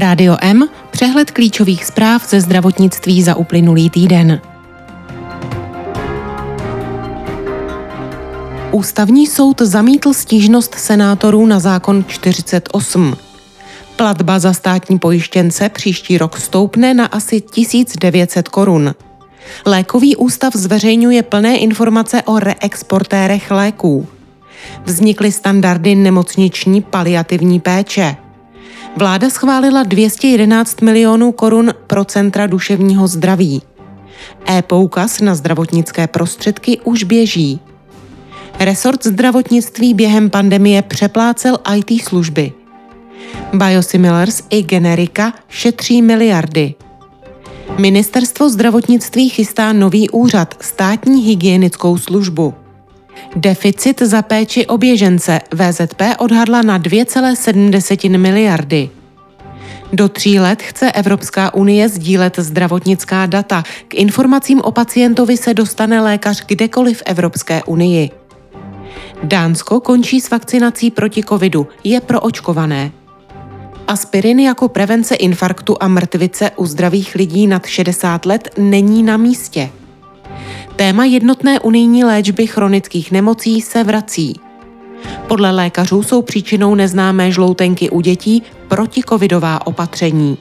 Rádio M, přehled klíčových zpráv ze zdravotnictví za uplynulý týden. Ústavní soud zamítl stížnost senátorů na zákon 48. Platba za státní pojištěnce příští rok stoupne na asi 1900 korun. Lékový ústav zveřejňuje plné informace o reexportérech léků. Vznikly standardy nemocniční paliativní péče. Vláda schválila 211 milionů korun pro centra duševního zdraví. E-poukaz na zdravotnické prostředky už běží. Resort zdravotnictví během pandemie přeplácel IT služby. Biosimilars i generika šetří miliardy. Ministerstvo zdravotnictví chystá nový úřad, státní hygienickou službu. Deficit za péči o běžence VZP odhadla na 2,7 miliardy. Do tří let chce Evropská unie sdílet zdravotnická data. K informacím o pacientovi se dostane lékař kdekoliv v Evropské unii. Dánsko končí s vakcinací proti covidu, je proočkované. Aspirin jako prevence infarktu a mrtvice u zdravých lidí nad 60 let není na místě. Téma jednotné unijní léčby chronických nemocí se vrací. Podle lékařů jsou příčinou neznámé žloutenky u dětí protikovidová opatření.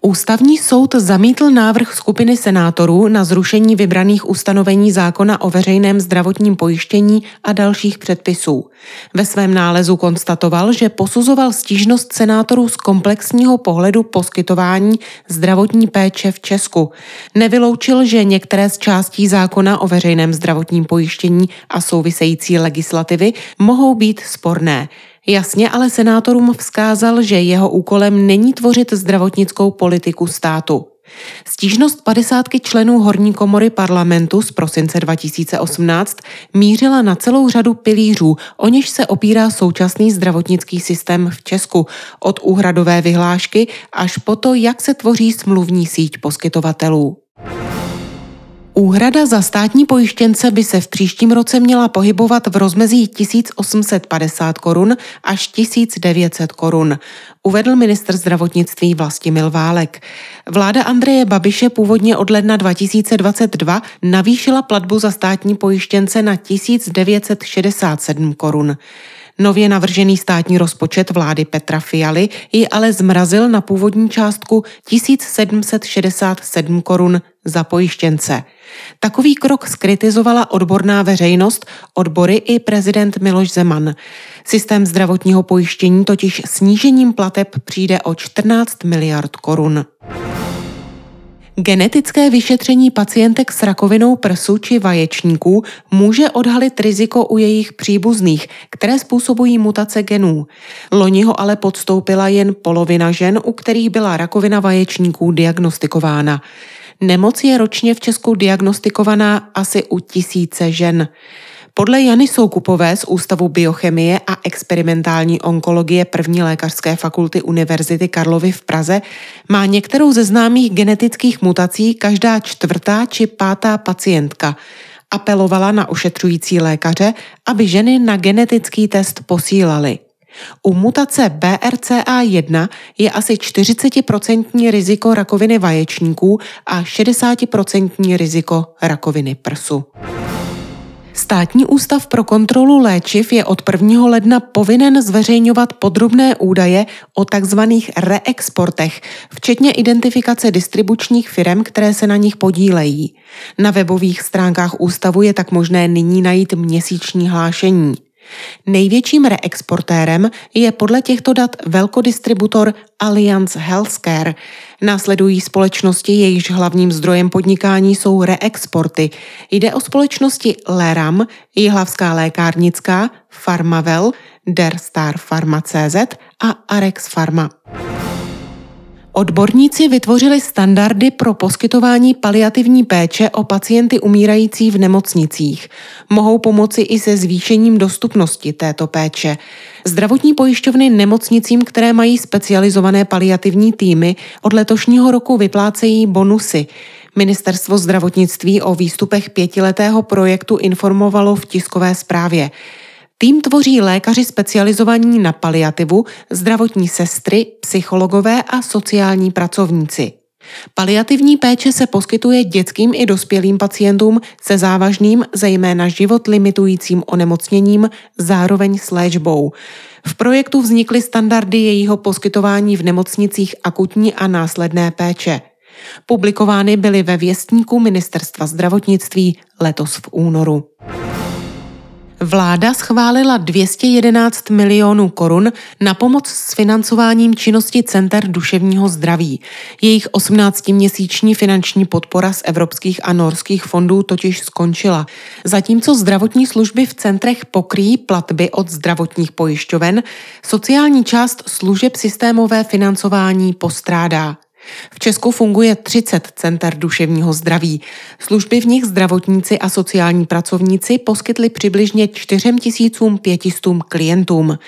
Ústavní soud zamítl návrh skupiny senátorů na zrušení vybraných ustanovení zákona o veřejném zdravotním pojištění a dalších předpisů. Ve svém nálezu konstatoval, že posuzoval stížnost senátorů z komplexního pohledu poskytování zdravotní péče v Česku. Nevyloučil, že některé z částí zákona o veřejném zdravotním pojištění a související legislativy mohou být sporné. Jasně ale senátorům vzkázal, že jeho úkolem není tvořit zdravotnickou politiku státu. Stížnost padesátky členů Horní komory parlamentu z prosince 2018 mířila na celou řadu pilířů, o něž se opírá současný zdravotnický systém v Česku, od úhradové vyhlášky až po to, jak se tvoří smluvní síť poskytovatelů. Úhrada za státní pojištěnce by se v příštím roce měla pohybovat v rozmezí 1850 korun až 1900 korun, uvedl ministr zdravotnictví Vlastimil Válek. Vláda Andreje Babiše původně od ledna 2022 navýšila platbu za státní pojištěnce na 1967 korun. Nově navržený státní rozpočet vlády Petra Fialy ji ale zmrazil na původní částku 1767 korun za pojištěnce. Takový krok skritizovala odborná veřejnost, odbory i prezident Miloš Zeman. Systém zdravotního pojištění totiž snížením plateb přijde o 14 miliard korun. Genetické vyšetření pacientek s rakovinou prsu či vaječníků může odhalit riziko u jejich příbuzných, které způsobují mutace genů. Loni ho ale podstoupila jen polovina žen, u kterých byla rakovina vaječníků diagnostikována. Nemoc je ročně v Česku diagnostikovaná asi u tisíce žen. Podle Jany Soukupové z Ústavu biochemie a experimentální onkologie první lékařské fakulty Univerzity Karlovy v Praze má některou ze známých genetických mutací každá čtvrtá či pátá pacientka. Apelovala na ošetřující lékaře, aby ženy na genetický test posílali. U mutace BRCA1 je asi 40% riziko rakoviny vaječníků a 60% riziko rakoviny prsu. Státní ústav pro kontrolu léčiv je od 1. ledna povinen zveřejňovat podrobné údaje o tzv. reexportech, včetně identifikace distribučních firm, které se na nich podílejí. Na webových stránkách ústavu je tak možné nyní najít měsíční hlášení. Největším reexportérem je podle těchto dat velkodistributor Alliance Healthcare. Následují společnosti, jejichž hlavním zdrojem podnikání jsou reexporty. Jde o společnosti Leram, Jihlavská lékárnická, Farmavel, Derstar Pharma.cz a Arex Pharma. Odborníci vytvořili standardy pro poskytování paliativní péče o pacienty umírající v nemocnicích. Mohou pomoci i se zvýšením dostupnosti této péče. Zdravotní pojišťovny nemocnicím, které mají specializované paliativní týmy, od letošního roku vyplácejí bonusy. Ministerstvo zdravotnictví o výstupech pětiletého projektu informovalo v tiskové zprávě. Tým tvoří lékaři specializovaní na paliativu, zdravotní sestry, psychologové a sociální pracovníci. Paliativní péče se poskytuje dětským i dospělým pacientům se závažným, zejména život limitujícím onemocněním, zároveň s léčbou. V projektu vznikly standardy jejího poskytování v nemocnicích akutní a následné péče. Publikovány byly ve věstníku Ministerstva zdravotnictví letos v únoru. Vláda schválila 211 milionů korun na pomoc s financováním činnosti Center duševního zdraví. Jejich 18-měsíční finanční podpora z evropských a norských fondů totiž skončila. Zatímco zdravotní služby v centrech pokryjí platby od zdravotních pojišťoven, sociální část služeb systémové financování postrádá. V Česku funguje 30 center duševního zdraví. Služby v nich zdravotníci a sociální pracovníci poskytli přibližně 4500 klientům.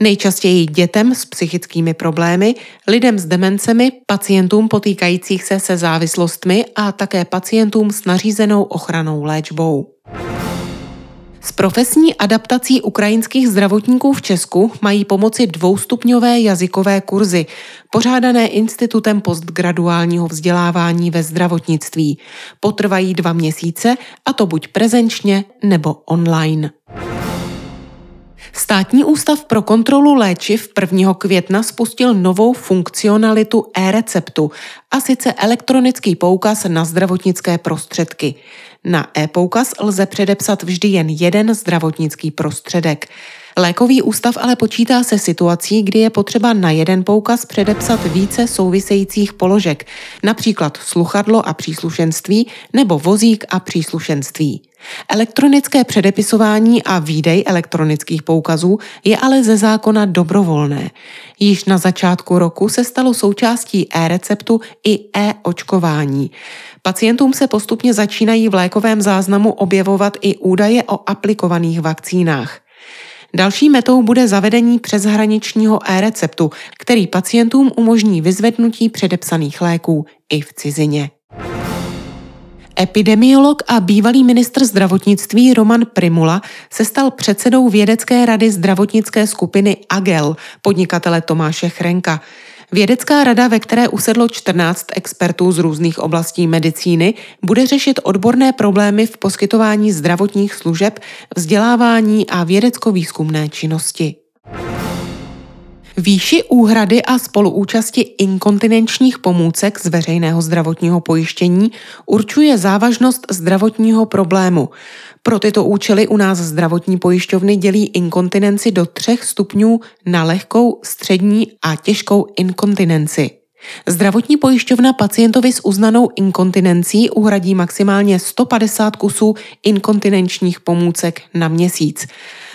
Nejčastěji dětem s psychickými problémy, lidem s demencemi, pacientům potýkajících se se závislostmi a také pacientům s nařízenou ochranou léčbou. S profesní adaptací ukrajinských zdravotníků v Česku mají pomoci dvoustupňové jazykové kurzy, pořádané Institutem postgraduálního vzdělávání ve zdravotnictví. Potrvají dva měsíce, a to buď prezenčně nebo online. Státní ústav pro kontrolu léčiv 1. května spustil novou funkcionalitu e-receptu, a sice elektronický poukaz na zdravotnické prostředky. Na e-poukaz lze předepsat vždy jen jeden zdravotnický prostředek. Lékový ústav ale počítá se situací, kdy je potřeba na jeden poukaz předepsat více souvisejících položek, například sluchadlo a příslušenství nebo vozík a příslušenství. Elektronické předepisování a výdej elektronických poukazů je ale ze zákona dobrovolné. Již na začátku roku se stalo součástí e-receptu i e-očkování. Pacientům se postupně začínají v lékovém záznamu objevovat i údaje o aplikovaných vakcínách. Další metou bude zavedení přeshraničního e-receptu, který pacientům umožní vyzvednutí předepsaných léků i v cizině. Epidemiolog a bývalý ministr zdravotnictví Roman Primula se stal předsedou vědecké rady zdravotnické skupiny AGEL podnikatele Tomáše Chrenka. Vědecká rada, ve které usedlo 14 expertů z různých oblastí medicíny, bude řešit odborné problémy v poskytování zdravotních služeb, vzdělávání a vědecko-výzkumné činnosti. Výši úhrady a spoluúčasti inkontinenčních pomůcek z veřejného zdravotního pojištění určuje závažnost zdravotního problému. Pro tyto účely u nás zdravotní pojišťovny dělí inkontinenci do třech stupňů na lehkou, střední a těžkou inkontinenci. Zdravotní pojišťovna pacientovi s uznanou inkontinencí uhradí maximálně 150 kusů inkontinenčních pomůcek na měsíc.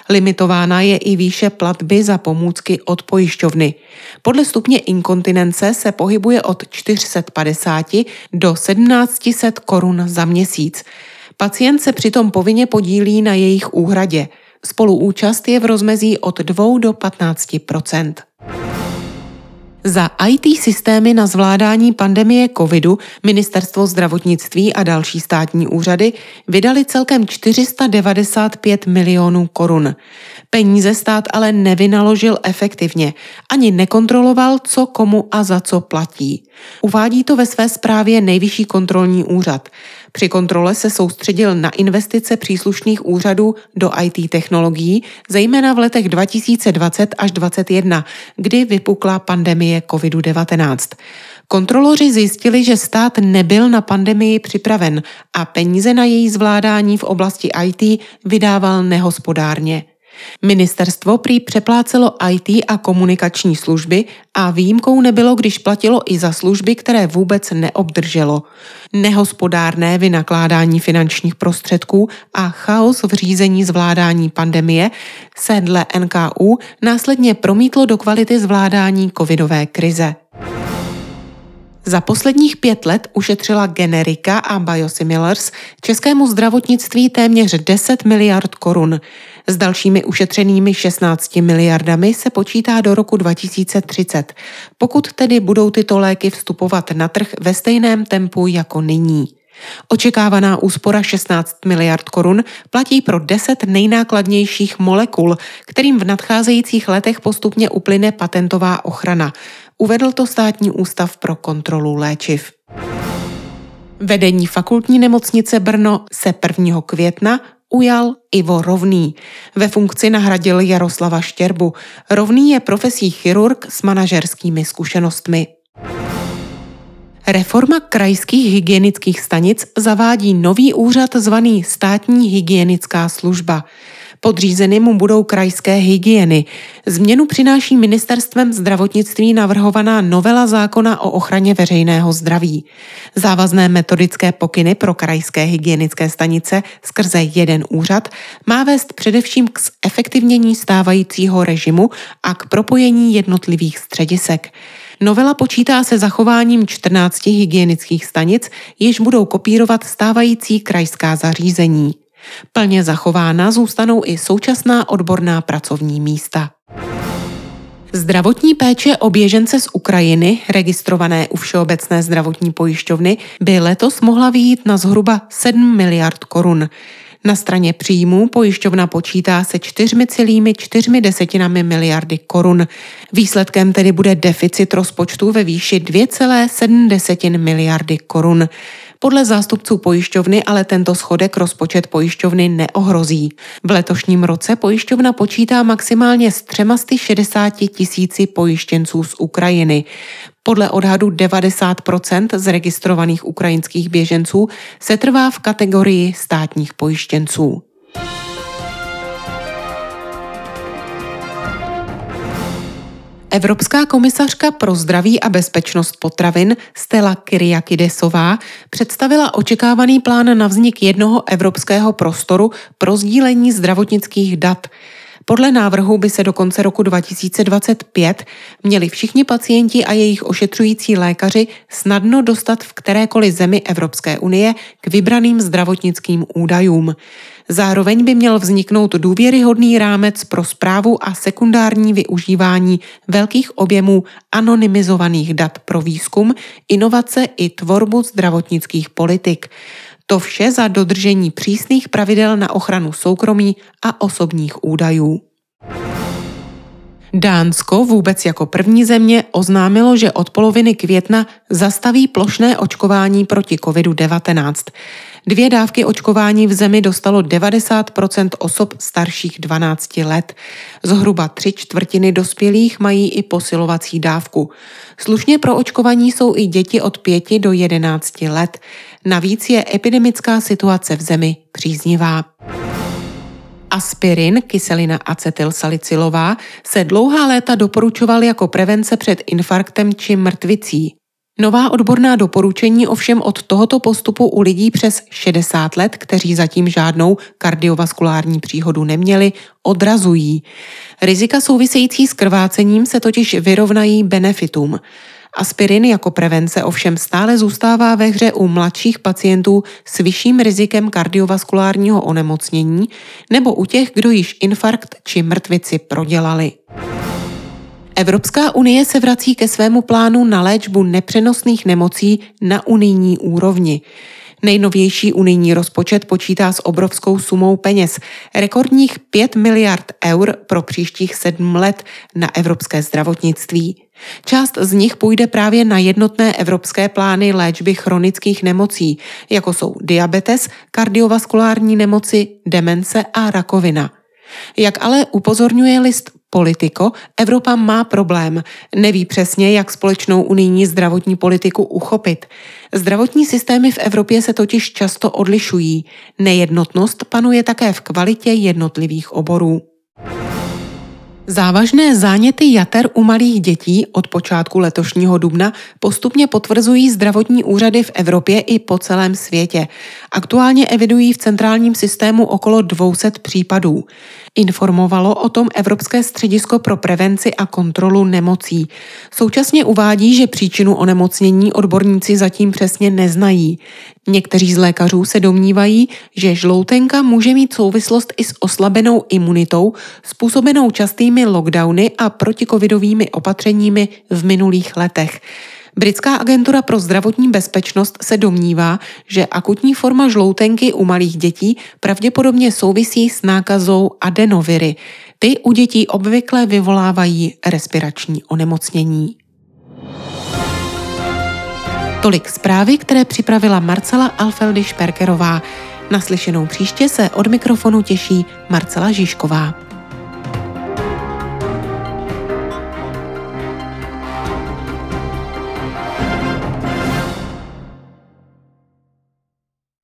Limitována je i výše platby za pomůcky od pojišťovny. Podle stupně inkontinence se pohybuje od 450 do 1700 korun za měsíc. Pacient se přitom povinně podílí na jejich úhradě. Spoluúčast je v rozmezí od 2 do 15 za IT systémy na zvládání pandemie covidu Ministerstvo zdravotnictví a další státní úřady vydali celkem 495 milionů korun. Peníze stát ale nevynaložil efektivně, ani nekontroloval, co komu a za co platí. Uvádí to ve své zprávě Nejvyšší kontrolní úřad. Při kontrole se soustředil na investice příslušných úřadů do IT technologií, zejména v letech 2020 až 2021, kdy vypukla pandemie COVID-19. Kontroloři zjistili, že stát nebyl na pandemii připraven a peníze na její zvládání v oblasti IT vydával nehospodárně. Ministerstvo prý přeplácelo IT a komunikační služby a výjimkou nebylo, když platilo i za služby, které vůbec neobdrželo. Nehospodárné vynakládání finančních prostředků a chaos v řízení zvládání pandemie se dle NKU následně promítlo do kvality zvládání covidové krize. Za posledních pět let ušetřila generika a biosimilars českému zdravotnictví téměř 10 miliard korun. S dalšími ušetřenými 16 miliardami se počítá do roku 2030, pokud tedy budou tyto léky vstupovat na trh ve stejném tempu jako nyní. Očekávaná úspora 16 miliard korun platí pro 10 nejnákladnějších molekul, kterým v nadcházejících letech postupně uplyne patentová ochrana. Uvedl to státní ústav pro kontrolu léčiv. Vedení fakultní nemocnice Brno se 1. května ujal Ivo Rovný. Ve funkci nahradil Jaroslava Štěrbu. Rovný je profesí chirurg s manažerskými zkušenostmi. Reforma krajských hygienických stanic zavádí nový úřad zvaný státní hygienická služba. Podřízeným mu budou krajské hygieny. Změnu přináší ministerstvem zdravotnictví navrhovaná novela zákona o ochraně veřejného zdraví. Závazné metodické pokyny pro krajské hygienické stanice skrze jeden úřad má vést především k zefektivnění stávajícího režimu a k propojení jednotlivých středisek. Novela počítá se zachováním 14 hygienických stanic, jež budou kopírovat stávající krajská zařízení. Plně zachována zůstanou i současná odborná pracovní místa. Zdravotní péče o běžence z Ukrajiny, registrované u Všeobecné zdravotní pojišťovny, by letos mohla výjít na zhruba 7 miliard korun. Na straně příjmů pojišťovna počítá se 4,4 desetinami miliardy korun. Výsledkem tedy bude deficit rozpočtu ve výši 2,7 miliardy korun. Podle zástupců pojišťovny ale tento schodek rozpočet pojišťovny neohrozí. V letošním roce pojišťovna počítá maximálně s 360 tisíci pojištěnců z Ukrajiny. Podle odhadu 90% z registrovaných ukrajinských běženců se trvá v kategorii státních pojištěnců. Evropská komisařka pro zdraví a bezpečnost potravin Stella Kyriakidesová představila očekávaný plán na vznik jednoho evropského prostoru pro sdílení zdravotnických dat. Podle návrhu by se do konce roku 2025 měli všichni pacienti a jejich ošetřující lékaři snadno dostat v kterékoliv zemi Evropské unie k vybraným zdravotnickým údajům. Zároveň by měl vzniknout důvěryhodný rámec pro zprávu a sekundární využívání velkých objemů anonymizovaných dat pro výzkum, inovace i tvorbu zdravotnických politik. To vše za dodržení přísných pravidel na ochranu soukromí a osobních údajů. Dánsko vůbec jako první země oznámilo, že od poloviny května zastaví plošné očkování proti COVID-19. Dvě dávky očkování v zemi dostalo 90% osob starších 12 let. Zhruba tři čtvrtiny dospělých mají i posilovací dávku. Slušně pro očkování jsou i děti od 5 do 11 let. Navíc je epidemická situace v zemi příznivá. Aspirin, kyselina acetylsalicylová, se dlouhá léta doporučoval jako prevence před infarktem či mrtvicí. Nová odborná doporučení ovšem od tohoto postupu u lidí přes 60 let, kteří zatím žádnou kardiovaskulární příhodu neměli, odrazují. Rizika související s krvácením se totiž vyrovnají benefitům. Aspirin jako prevence ovšem stále zůstává ve hře u mladších pacientů s vyšším rizikem kardiovaskulárního onemocnění nebo u těch, kdo již infarkt či mrtvici prodělali. Evropská unie se vrací ke svému plánu na léčbu nepřenosných nemocí na unijní úrovni. Nejnovější unijní rozpočet počítá s obrovskou sumou peněz, rekordních 5 miliard eur pro příštích sedm let na evropské zdravotnictví. Část z nich půjde právě na jednotné evropské plány léčby chronických nemocí, jako jsou diabetes, kardiovaskulární nemoci, demence a rakovina. Jak ale upozorňuje list Politico, Evropa má problém. Neví přesně, jak společnou unijní zdravotní politiku uchopit. Zdravotní systémy v Evropě se totiž často odlišují. Nejednotnost panuje také v kvalitě jednotlivých oborů. Závažné záněty jater u malých dětí od počátku letošního dubna postupně potvrzují zdravotní úřady v Evropě i po celém světě. Aktuálně evidují v centrálním systému okolo 200 případů. Informovalo o tom Evropské středisko pro prevenci a kontrolu nemocí. Současně uvádí, že příčinu onemocnění odborníci zatím přesně neznají. Někteří z lékařů se domnívají, že žloutenka může mít souvislost i s oslabenou imunitou, způsobenou častými lockdowny a protikovidovými opatřeními v minulých letech. Britská agentura pro zdravotní bezpečnost se domnívá, že akutní forma žloutenky u malých dětí pravděpodobně souvisí s nákazou adenoviry. Ty u dětí obvykle vyvolávají respirační onemocnění. Tolik zprávy, které připravila Marcela Alfeldy Šperkerová. Naslyšenou příště se od mikrofonu těší Marcela Žižková.